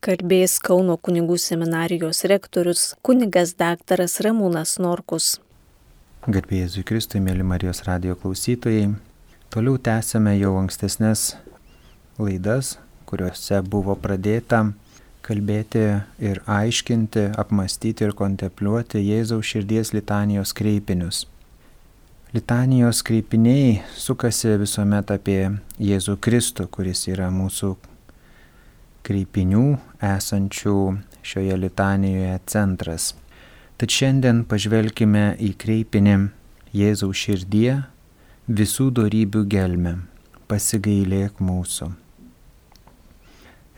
Kalbės Kauno kunigų seminarijos rektorius kunigas daktaras Ramūnas Norkus. Garbėjai Kristui, mėly Marijos radio klausytojai, toliau tęsime jau ankstesnės laidas, kuriuose buvo pradėta kalbėti ir aiškinti, apmastyti ir kontempliuoti Jėzaus širdies litanijos kreipinius. Litanijos kreipiniai sukasi visuomet apie Jėzų Kristų, kuris yra mūsų kreipinių esančių šioje litanijoje centras. Tad šiandien pažvelkime į kreipinį Jėzaus širdie visų darybių gelmę. Pasigailėk mūsų.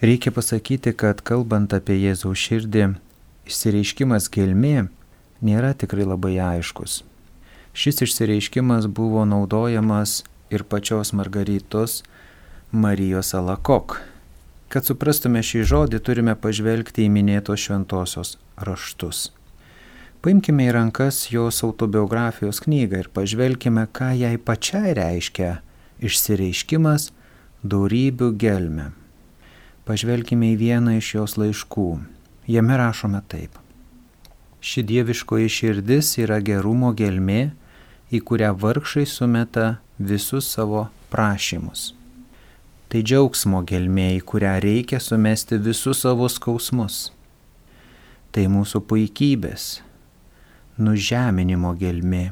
Reikia pasakyti, kad kalbant apie Jėzaus širdį, išsireiškimas gelmė nėra tikrai labai aiškus. Šis išsireiškimas buvo naudojamas ir pačios Margaritos Marijos Alakok. Kad suprastume šį žodį, turime pažvelgti į minėtos šventosios raštus. Paimkime į rankas jos autobiografijos knygą ir pažvelkime, ką jai pačiai reiškia išsireiškimas daurybių gelme. Pažvelkime į vieną iš jos laiškų. Jame rašome taip. Ši dieviškoji širdis yra gerumo gelmė, į kurią vargšai sumeta visus savo prašymus. Tai džiaugsmo gelmė, į kurią reikia sumesti visus savo skausmus. Tai mūsų puikybės, nužeminimo gelmė.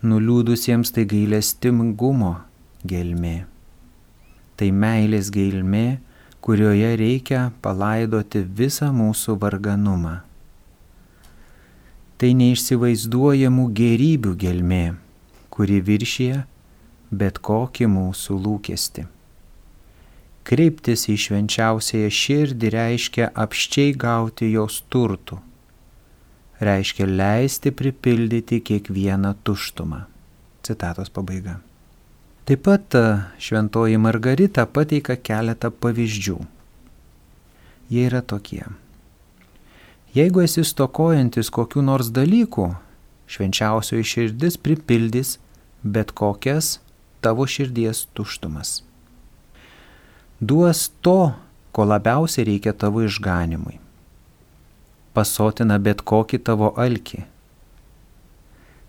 Nuliūdusiems tai gailestingumo gelmė. Tai meilės gelmė, kurioje reikia palaidoti visą mūsų varganumą tai neišsivaizduojamų gerybių gelmė, kuri viršyje bet kokį mūsų lūkesti. Kreiptis į švenčiausiąją širdį reiškia apščiai gauti jos turtų, reiškia leisti pripildyti kiekvieną tuštumą. Citatos pabaiga. Taip pat šventoji Margarita pateika keletą pavyzdžių. Jie yra tokie. Jeigu esi stokojantis kokiu nors dalyku, švenčiausioji širdis pripildys bet kokias tavo širdies tuštumas. Duos to, ko labiausiai reikia tavo išganimui. Pasotina bet kokį tavo alkį.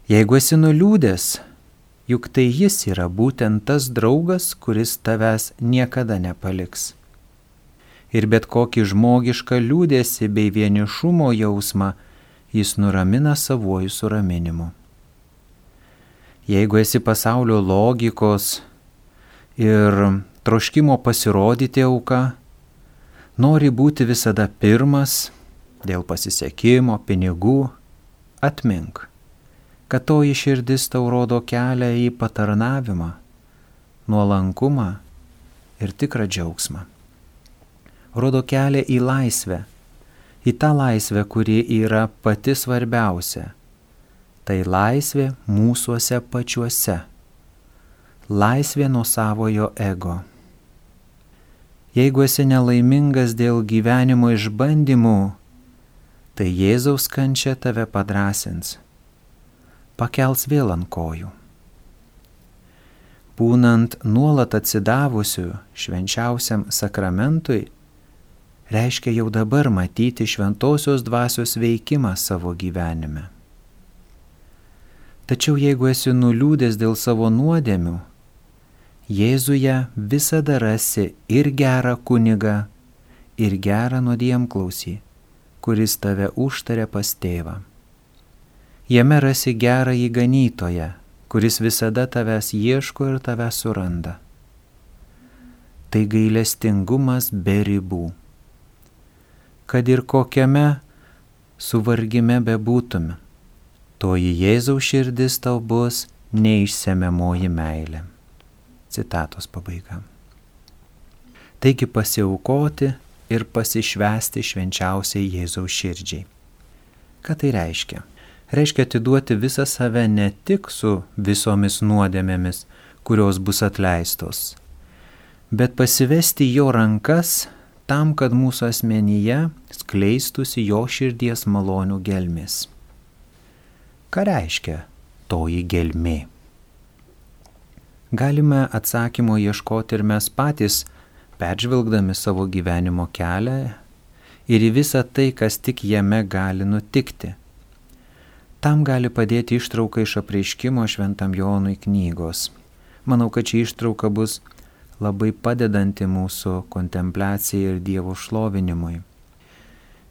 Jeigu esi nuliūdęs, juk tai jis yra būtent tas draugas, kuris tavęs niekada nepaliks ir bet kokį žmogišką liūdėsi bei vienišumo jausmą jis nuramina savuoju suraminimu. Jeigu esi pasaulio logikos ir troškimo pasirodyti auka, nori būti visada pirmas dėl pasisekimo, pinigų, atmink, kad toji širdis tau rodo kelią į patarnavimą, nuolankumą ir tikrą džiaugsmą rodo kelią į laisvę, į tą laisvę, kuri yra pati svarbiausia. Tai laisvė mūsųse pačiuose. Laisvė nuo savojo ego. Jeigu esi nelaimingas dėl gyvenimo išbandymų, tai Jėzaus kančia tave padrasins. Pakels vėl ant kojų. Būnant nuolat atsidavusiu švenčiausiam sakramentui, reiškia jau dabar matyti šventosios dvasios veikimą savo gyvenime. Tačiau jeigu esi nuliūdęs dėl savo nuodėmių, Jėzuje visada rasi ir gerą kunigą, ir gerą nuodėmklausį, kuris tave užtarė pas tėvą. Jame rasi gerą įganytoją, kuris visada tavęs ieško ir tave suranda. Tai gailestingumas be ribų kad ir kokiame suvargime bebūtume, toji Jėzaus širdis tau bus neišsemiamoji meilė. Citatos pabaiga. Taigi pasiaukoti ir pasišvesti švenčiausiai Jėzaus širdžiai. Ką tai reiškia? Reiškia atiduoti visą save ne tik su visomis nuodėmėmis, kurios bus atleistos, bet pasivesti jo rankas tam, kad mūsų asmenyje skleistusi jo širdies malonių gelmės. Ką reiškia toji gelmė? Galime atsakymo ieškoti ir mes patys peržvelgdami savo gyvenimo kelią ir į visą tai, kas tik jame gali nutikti. Tam gali padėti ištrauka iš apreiškimo šventam Jonui knygos. Manau, kad ši ištrauka bus labai padedanti mūsų kontempliacijai ir Dievo šlovinimui.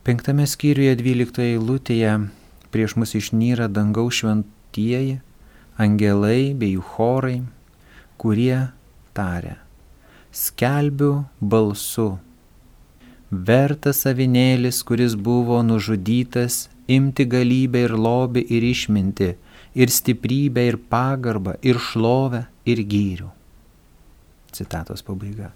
Penktame skyriuje dvyliktoje eilutėje prieš mus išnyra dangaus šventieji, angelai bei jų chorai, kurie taria skelbiu balsu. Vertas avinėlis, kuris buvo nužudytas, imti galybę ir lobį ir išminti, ir stiprybę ir pagarbą, ir šlovę ir gyrių. Citatos pabaiga.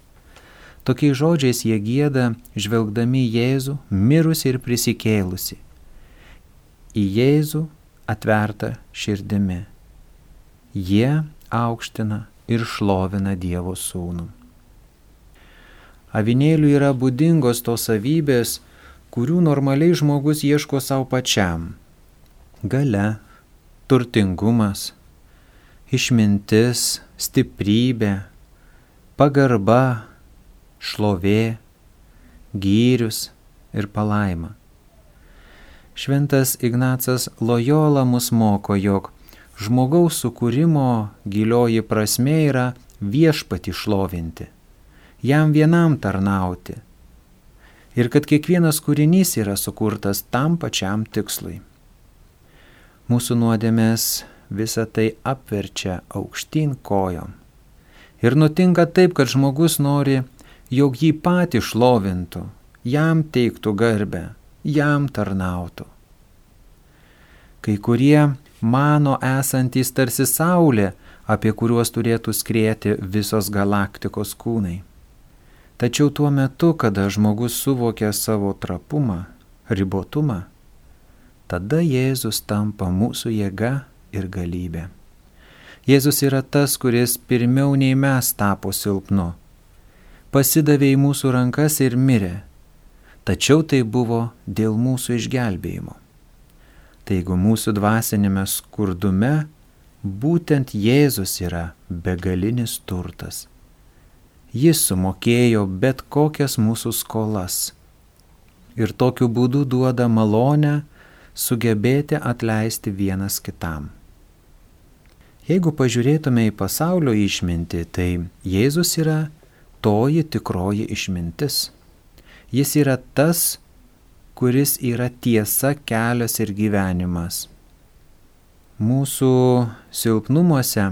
Tokiais žodžiais jie gėda, žvelgdami Jėzų, mirusi ir prisikėlusi. Į Jėzų atvertą širdimi. Jie aukština ir šlovina Dievo sūnų. Avinėlių yra būdingos tos savybės, kurių normaliai žmogus ieško savo pačiam. Gale, turtingumas, išmintis, stiprybė, pagarba, šlovė, gyrius ir palaima. Šventas Ignacas Lojola mus moko, jog žmogaus sukūrimo gilioji prasme yra viešpati šlovinti jam vienam tarnauti. Ir kad kiekvienas kūrinys yra sukurtas tam pačiam tikslui. Mūsų nuodėmės visą tai apverčia aukštyn kojom. Ir nutinka taip, kad žmogus nori, jog jį patį šlovintų, jam teiktų garbę, jam tarnautų. Kai kurie mano esantys tarsi saulė, apie kuriuos turėtų skrėti visos galaktikos kūnai. Tačiau tuo metu, kada žmogus suvokia savo trapumą, ribotumą, tada Jėzus tampa mūsų jėga ir galybė. Jėzus yra tas, kuris pirmiau nei mes tapo silpnu, pasidavė į mūsų rankas ir mirė, tačiau tai buvo dėl mūsų išgelbėjimo. Tai jeigu mūsų dvasinėme skurdume, būtent Jėzus yra begalinis turtas Jis sumokėjo bet kokias mūsų skolas ir tokiu būdu duoda malonę sugebėti atleisti vienas kitam. Jeigu pažiūrėtume į pasaulio išmintį, tai Jėzus yra toji tikroji išmintis. Jis yra tas, kuris yra tiesa, kelias ir gyvenimas. Mūsų silpnumuose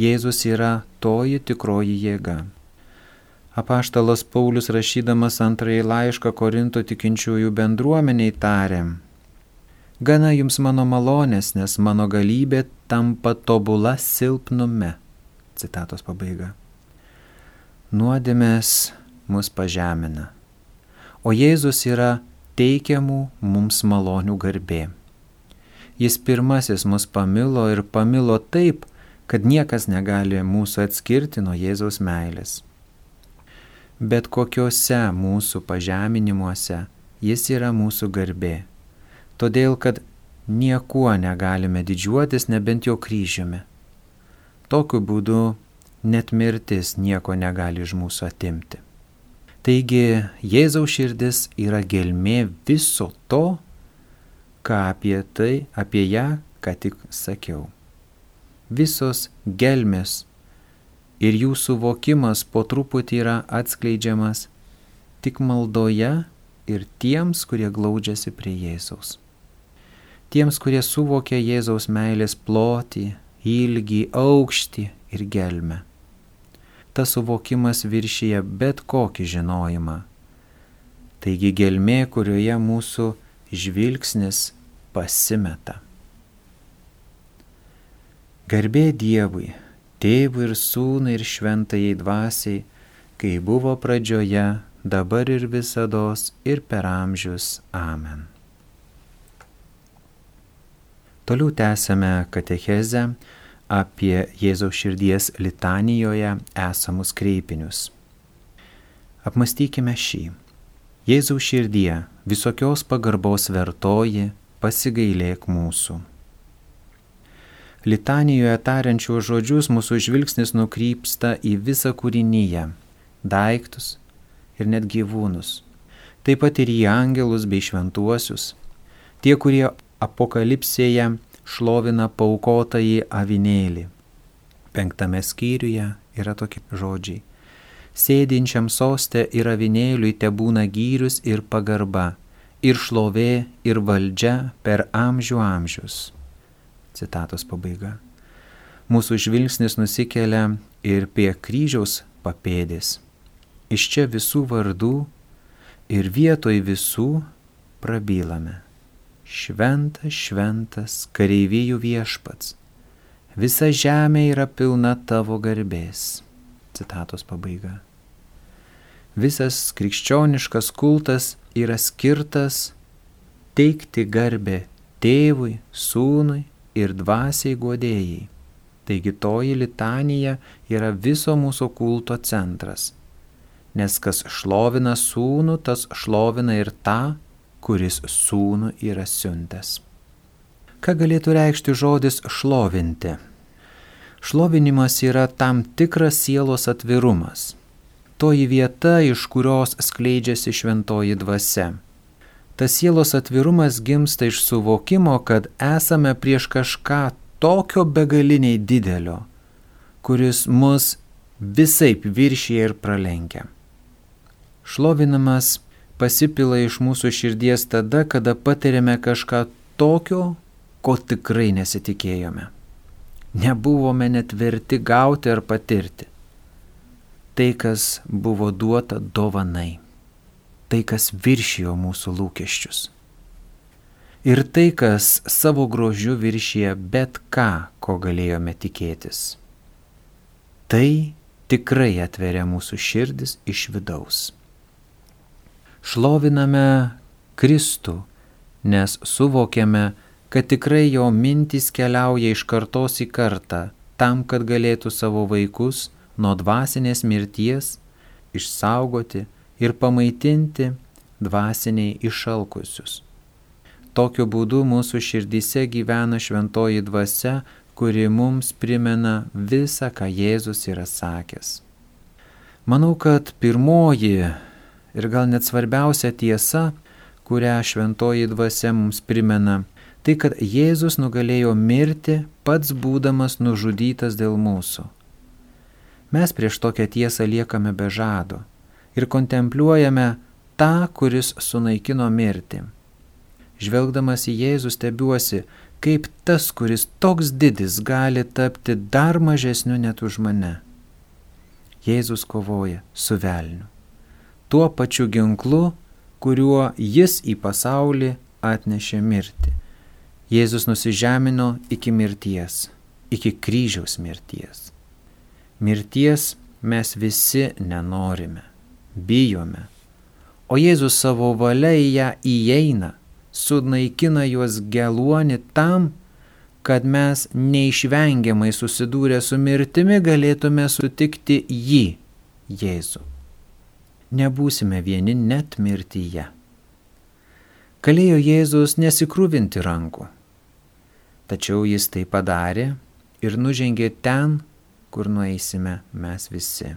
Jėzus yra toji tikroji jėga. Apaštalas Paulius rašydamas antrąjį laišką Korinto tikinčiųjų bendruomeniai tarė, Gana jums mano malonės, nes mano galybė tampa tobula silpnume. Citatos pabaiga. Nuodėmės mus pažemina, o Jėzus yra teikiamų mums malonių garbė. Jis pirmasis mus pamilo ir pamilo taip, kad niekas negali mūsų atskirti nuo Jėzaus meilės bet kokiuose mūsų pažeminimuose jis yra mūsų garbė. Todėl, kad niekuo negalime didžiuotis nebent jo kryžiumi. Tokiu būdu net mirtis nieko negali iš mūsų atimti. Taigi Jėzaus širdis yra gelmė viso to, ką apie tai, apie ją, ką tik sakiau. Visos gelmės ir jų suvokimas po truputį yra atskleidžiamas tik maldoje ir tiems, kurie glaudžiasi prie Jėzaus. Tiems, kurie suvokia Jėzaus meilės plotį, ilgį, aukštį ir gelmę. Tas suvokimas viršyje bet kokį žinojimą. Taigi gelmė, kurioje mūsų žvilgsnis pasimeta. Garbė Dievui, tėvui ir sūnai ir šventajai dvasiai, kai buvo pradžioje, dabar ir visados ir per amžius. Amen. Toliau tęsame katechezę apie Jėzaus širdies litanijoje esamus kreipinius. Apmastykime šį. Jėzaus širdie visokios pagarbos vertoji, pasigailėk mūsų. Litanijoje tariančių žodžius mūsų žvilgsnis nukrypsta į visą kūrinyje - daiktus, ir net gyvūnus, taip pat ir į angelus bei šventuosius, tie, kurie apokalipsėje šlovina paukotąjį avinėlį. Penktame skyriuje yra tokie žodžiai. Sėdinčiam sostė ir avinėliui te būna gyrius ir pagarba, ir šlovė, ir valdžia per amžių amžius. Citatos pabaiga. Mūsų žvilgsnis nusikelia ir prie kryžiaus papėdės. Iš čia visų vardų ir vietoj visų prabylame. Šventas, šventas, kareivijų viešpats. Visa žemė yra pilna tavo garbės. Citatos pabaiga. Visas krikščioniškas kultas yra skirtas teikti garbę tėvui, sūnui ir dvasiai godėjai. Taigi toji litanija yra viso mūsų kulto centras. Nes kas šlovina sūnų, tas šlovina ir tą, kuris sūnų yra siuntęs. Ką galėtų reikšti žodis šlovinti? Šlovinimas yra tam tikras sielos atvirumas. Toji vieta, iš kurios skleidžiasi šventoji dvasia. Tas sielos atvirumas gimsta iš suvokimo, kad esame prieš kažką tokio begaliniai didelio, kuris mus visai viršyje ir pralenkia. Šlovinamas pasipila iš mūsų širdies tada, kada patiriame kažką tokio, ko tikrai nesitikėjome. Nebuvome net verti gauti ar patirti. Tai, kas buvo duota dovanai. Tai, kas viršijo mūsų lūkesčius ir tai, kas savo grožiu viršyje bet ką, ko galėjome tikėtis. Tai tikrai atveria mūsų širdis iš vidaus. Šloviname Kristų, nes suvokiame, kad tikrai jo mintys keliauja iš kartos į kartą, tam, kad galėtų savo vaikus nuo dvasinės mirties išsaugoti ir pamaitinti dvasiniai išalkusius. Tokiu būdu mūsų širdyse gyvena šventoji dvasia, kuri mums primena visą, ką Jėzus yra sakęs. Manau, kad pirmoji ir gal net svarbiausia tiesa, kurią šventoji dvasia mums primena, tai kad Jėzus nugalėjo mirti pats būdamas nužudytas dėl mūsų. Mes prieš tokią tiesą liekame be žado ir kontempliuojame tą, kuris sunaikino mirtį. Žvelgdamas į Jėzų stebiuosi, kaip tas, kuris toks didis, gali tapti dar mažesniu net už mane. Jėzus kovoja su velniu. Tuo pačiu ginklu, kuriuo jis į pasaulį atnešė mirtį. Jėzus nusižemino iki mirties, iki kryžiaus mirties. Mirties mes visi nenorime, bijome, o Jėzus savo valia į ją įeina sunaikina juos geluoni tam, kad mes neišvengiamai susidūrę su mirtimi galėtume sutikti jį, Jėzų. Nebūsime vieni net mirtyje. Kalėjo Jėzus nesikrūvinti rankų. Tačiau jis tai padarė ir nužengė ten, kur nueisime mes visi.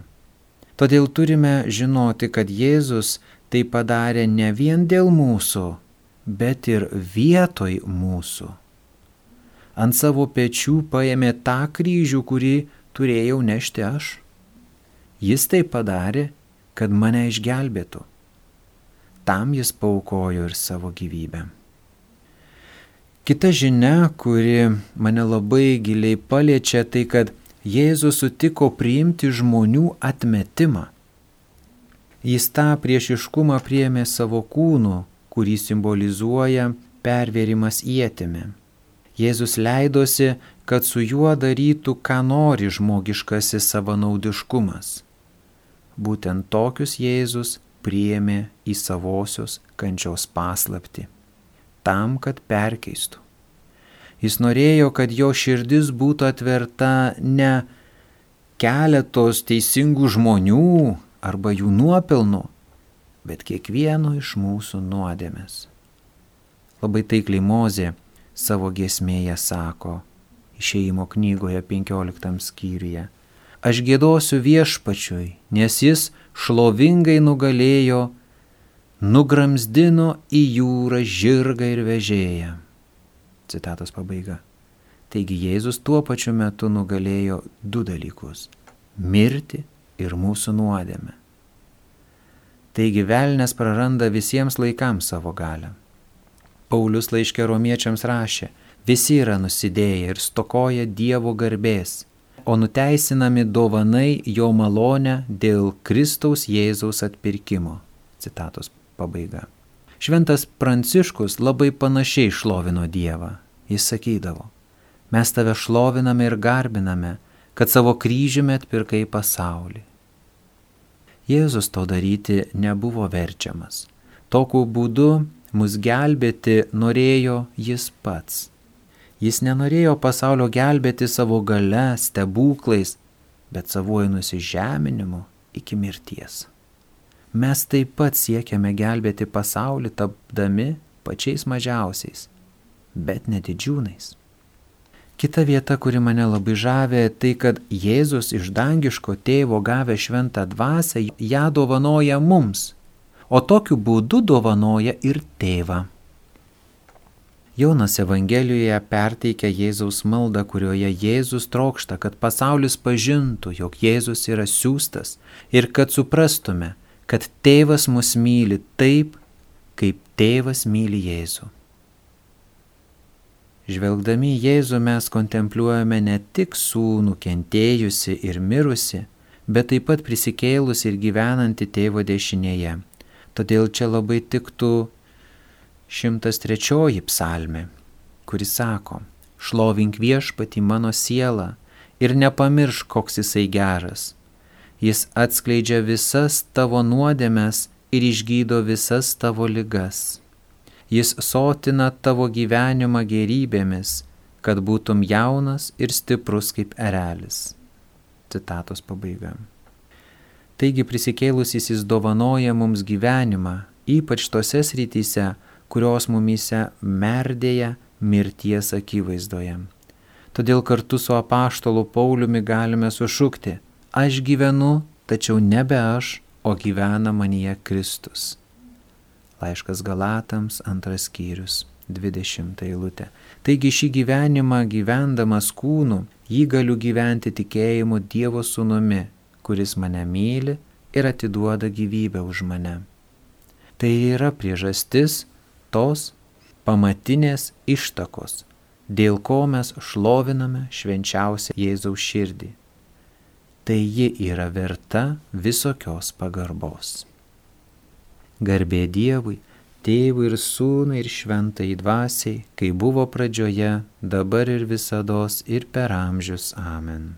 Todėl turime žinoti, kad Jėzus tai padarė ne vien dėl mūsų, bet ir vietoj mūsų. Ant savo pečių paėmė tą kryžių, kurį turėjau nešti aš. Jis tai padarė, kad mane išgelbėtų. Tam jis paukojo ir savo gyvybę. Kita žinia, kuri mane labai giliai paliečia, tai kad Jėzus sutiko priimti žmonių atmetimą. Jis tą priešiškumą priėmė savo kūnu, kurį simbolizuoja perverimas įtimi. Jėzus leidosi, kad su juo darytų, ką nori žmogiškasis savanaudiškumas. Būtent tokius Jėzus priėmė į savosios kančios paslapti, tam, kad perkeistų. Jis norėjo, kad jo širdis būtų atverta ne keletos teisingų žmonių arba jų nuopelnų, bet kiekvieno iš mūsų nuodėmės. Labai taikliai Mozė savo giesmėje sako, išeimo knygoje 15 skyriuje, aš gėdosiu viešpačiui, nes jis šlovingai nugalėjo, nugramzdino į jūrą žirgą ir vežėją. Citatos pabaiga. Taigi Jėzus tuo pačiu metu nugalėjo du dalykus - mirti ir mūsų nuodėmę. Taigi velnės praranda visiems laikams savo galę. Paulius laiškė romiečiams rašė, visi yra nusidėję ir stokoja Dievo garbės, o nuteisinami dovanai jo malonę dėl Kristaus Jėzaus atpirkimo. Citatos pabaiga. Šventas Pranciškus labai panašiai šlovino Dievą. Jis sakydavo, mes tave šloviname ir garbiname, kad savo kryžiumi atpirkai pasaulį. Jėzus to daryti nebuvo verčiamas. Tokiu būdu mus gelbėti norėjo jis pats. Jis nenorėjo pasaulio gelbėti savo gale, stebuklais, bet savuoju nusižeminimu iki mirties. Mes taip pat siekiame gelbėti pasaulį tapdami pačiais mažiausiais, bet ne didžiūnais. Kita vieta, kuri mane labai žavė, tai kad Jėzus iš dangiško tėvo gavę šventą dvasę ją dovanoja mums, o tokiu būdu dovanoja ir tėvą. Jonas Evangelijoje perteikia Jėzaus maldą, kurioje Jėzus trokšta, kad pasaulis pažintų, jog Jėzus yra siūstas ir kad suprastume, kad tėvas mus myli taip, kaip tėvas myli Jėzų. Žvelgdami Jėzų mes kontempliuojame ne tik sūnų kentėjusi ir mirusi, bet taip pat prisikėlusi ir gyvenanti tėvo dešinėje. Todėl čia labai tiktų 103 psalmė, kuris sako, šlovink viešpati mano sielą ir nepamiršk, koks jisai geras. Jis atskleidžia visas tavo nuodėmes ir išgydo visas tavo ligas. Jis sotina tavo gyvenimą gerybėmis, kad būtum jaunas ir stiprus kaip erelis. Citatos pabaiga. Taigi prisikėlusis jis dovanoja mums gyvenimą, ypač tose srityse, kurios mumyse merdėja mirties akivaizdoje. Todėl kartu su apaštalu Pauliumi galime sušukti, aš gyvenu, tačiau nebe aš, o gyvena manyje Kristus. Laiškas Galatams antras skyrius, 20 eilutė. Taigi šį gyvenimą gyvendamas kūnu, jį galiu gyventi tikėjimu Dievo sūnumi, kuris mane myli ir atiduoda gyvybę už mane. Tai yra priežastis tos pamatinės ištakos, dėl ko mes šloviname švenčiausią Jėzaus širdį. Tai ji yra verta visokios pagarbos. Garbė Dievui, Tėvui ir Sūnui ir Šventai Dvasiai, kai buvo pradžioje, dabar ir visada ir per amžius. Amen.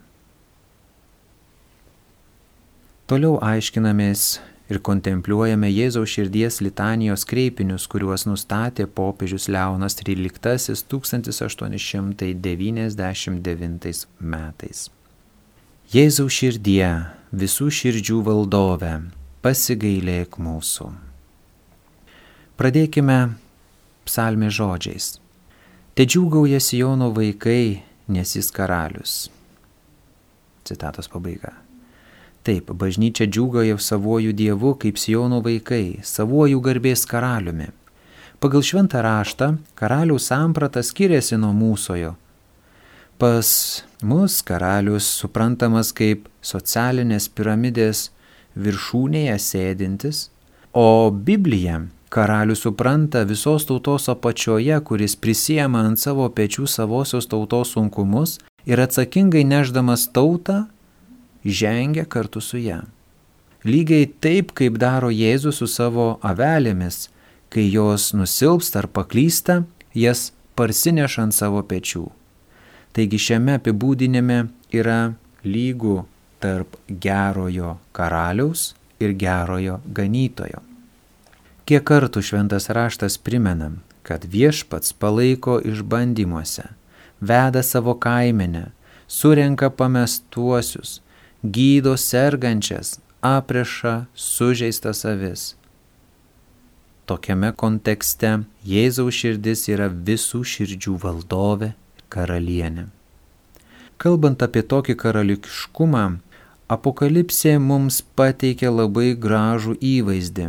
Toliau aiškinamės ir kontempliuojame Jėzaus širdies litanijos kreipinius, kuriuos nustatė popiežius Leonas XIII 1899 metais. Jėzaus širdie, visų širdžių valdove, pasigailėk mūsų. Pradėkime psalmė žodžiais. Te džiūgauja Sijono vaikai, nes jis karalius. Citatos pabaiga. Taip, bažnyčia džiūgauja savojų dievų kaip Sijono vaikai, savojų garbės karaliumi. Pagal šventą raštą karaliaus samprata skiriasi nuo mūsojo. Pas mus karalius suprantamas kaip socialinės piramidės viršūnėje sėdintis, o Biblija Karalius supranta visos tautos apačioje, kuris prisijama ant savo pečių savosios tautos sunkumus ir atsakingai neždamas tautą, žengia kartu su ją. Lygiai taip, kaip daro Jėzus su savo avelėmis, kai jos nusilpsta ar paklysta, jas parsineša ant savo pečių. Taigi šiame apibūdinime yra lygų tarp gerojo karaliaus ir gerojo ganytojo. Kiek kartų šventas raštas primena, kad viešpats palaiko išbandymuose, veda savo kaimenę, surenka pamestuosius, gydo sergančias, apreša sužeistas avis. Tokiame kontekste Jėzaus širdis yra visų širdžių valdovė, karalienė. Kalbant apie tokį karališkumą, Apokalipsė mums pateikia labai gražų įvaizdį.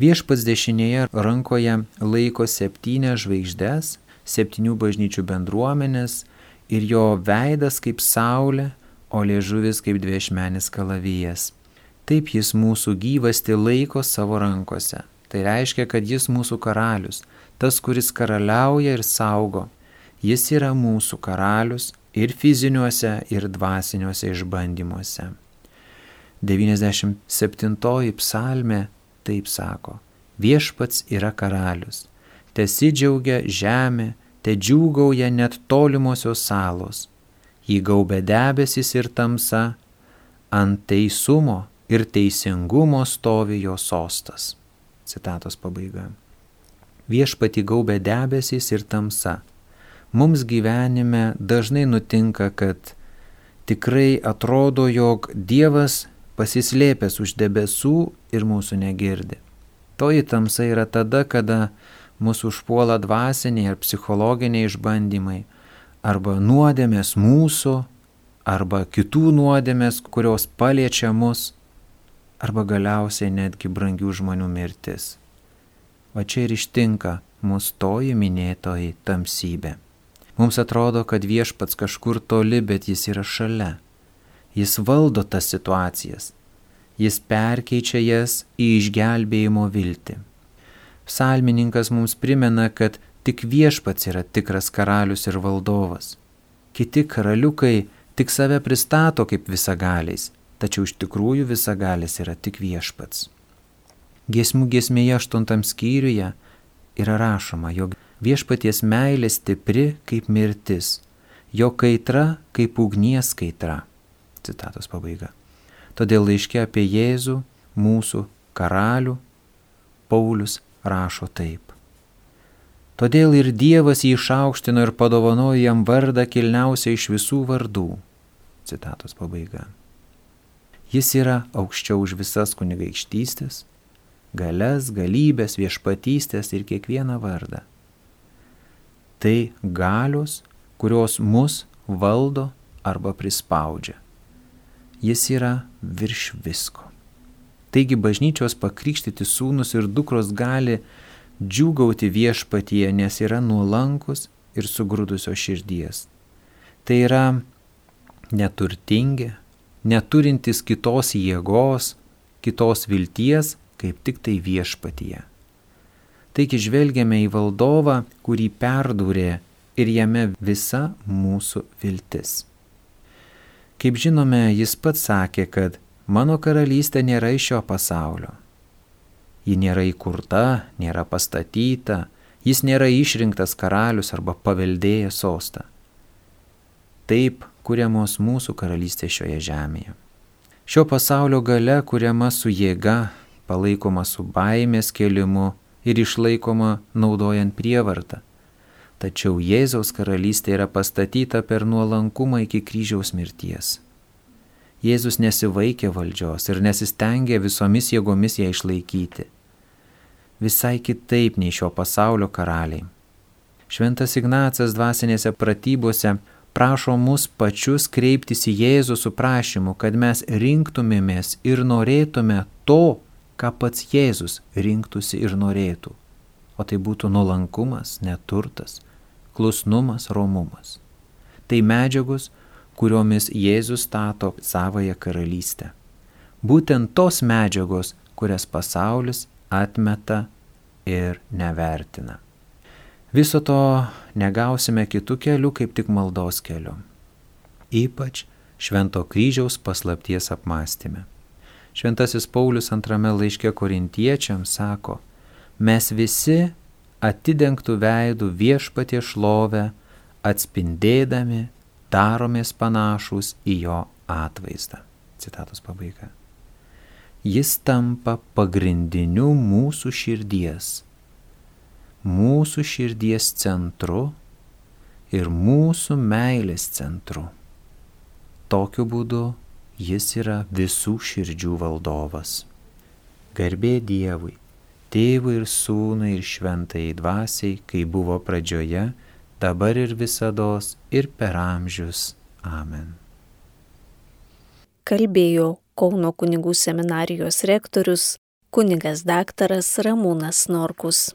Viešpats dešinėje rankoje laiko septynias žvaigždės, septynių bažnyčių bendruomenės ir jo veidas kaip saulė, o liežuvis kaip dviešmenis kalavijas. Taip jis mūsų gyvasti laiko savo rankose. Tai reiškia, kad jis mūsų karalius, tas, kuris karaliauja ir saugo. Jis yra mūsų karalius ir fiziniuose, ir dvasiniuose išbandymuose. 97 psalmė taip sako. Viešpats yra karalius. Tesidžiaugia žemė, te džiūgauja net tolimosios salos. Jį gaubė debesis ir tamsa, ant teisumo ir teisingumo stovi jo sostas. Citatos pabaiga. Viešpati gaubė debesys ir tamsa. Mums gyvenime dažnai nutinka, kad tikrai atrodo, jog Dievas pasislėpęs už debesų ir mūsų negirdi. Toji tamsa yra tada, kada mūsų užpuola dvasiniai ar psichologiniai išbandymai, arba nuodėmės mūsų, arba kitų nuodėmės, kurios paliečia mus arba galiausiai netgi brangių žmonių mirtis. O čia ir ištinka mūsų toji minėtoji tamsybė. Mums atrodo, kad viešpats kažkur toli, bet jis yra šalia. Jis valdo tas situacijas. Jis perkeičia jas į išgelbėjimo viltį. Psalmininkas mums primena, kad tik viešpats yra tikras karalius ir valdovas. Kiti karaliukai tik save pristato kaip visagaliais, tačiau iš tikrųjų visagalis yra tik viešpats. Giesmų giesmėje aštuntam skyriuje yra rašoma, jog viešpaties meilė stipri kaip mirtis, jo kaitra kaip ugnies kaitra. Citatos pabaiga. Todėl laiškė apie Jėzų, mūsų karalių, Paulius rašo taip. Todėl ir Dievas jį išaukštino ir padovanojo jam vardą kilniausią iš visų vardų. Citatos pabaiga. Jis yra aukščiau už visas kunigaikštystės, galės, galybės, viešpatystės ir kiekvieną vardą. Tai galios, kurios mus valdo arba prispaudžia. Jis yra virš visko. Taigi bažnyčios pakrikštyti sūnus ir dukros gali džiūgauti viešpatyje, nes yra nuolankus ir sugrūdusio širdies. Tai yra neturtingi, neturintis kitos jėgos, kitos vilties, kaip tik tai viešpatyje. Taigi žvelgiame į valdovą, kurį perdūrė ir jame visa mūsų viltis. Kaip žinome, jis pats sakė, kad mano karalystė nėra iš šio pasaulio. Ji nėra įkurta, nėra pastatyta, jis nėra išrinktas karalius arba paveldėjęs sostą. Taip kuriamos mūsų karalystė šioje žemėje. Šio pasaulio gale kuriama su jėga, palaikoma su baimės kelimu ir išlaikoma naudojant prievartą. Tačiau Jėzaus karalystė yra pastatyta per nuolankumą iki kryžiaus mirties. Jėzus nesivaikė valdžios ir nesistengė visomis jėgomis ją išlaikyti. Visai kitaip nei šio pasaulio karaliai. Šventas Ignacas dvasinėse pratybose prašo mus pačius kreiptis į Jėzų su prašymu, kad mes rinktumėmės ir norėtume to, ką pats Jėzus rinktųsi ir norėtų. O tai būtų nuolankumas, neturtas, klusnumas, romumas. Tai medžiagos, kuriomis Jėzus stato savoją karalystę. Būtent tos medžiagos, kurias pasaulis atmeta ir nevertina. Viso to negausime kitų kelių kaip tik maldos keliu. Ypač Švento kryžiaus paslapties apmąstymė. Šventasis Paulius antrame laiške korintiečiams sako, mes visi atidengtų veidų viešpatie šlovę, atspindėdami, daromės panašus į jo atvaizdą. Citatos pabaiga. Jis tampa pagrindiniu mūsų širdies mūsų širdies centru ir mūsų meilės centru. Tokiu būdu jis yra visų širdžių valdovas. Garbė Dievui, Tėvui ir Sūnui ir Šventai Dvasiai, kai buvo pradžioje, dabar ir visada ir per amžius. Amen. kalbėjo Kauno kunigų seminarijos rektorius kunigas daktaras Ramūnas Norkus.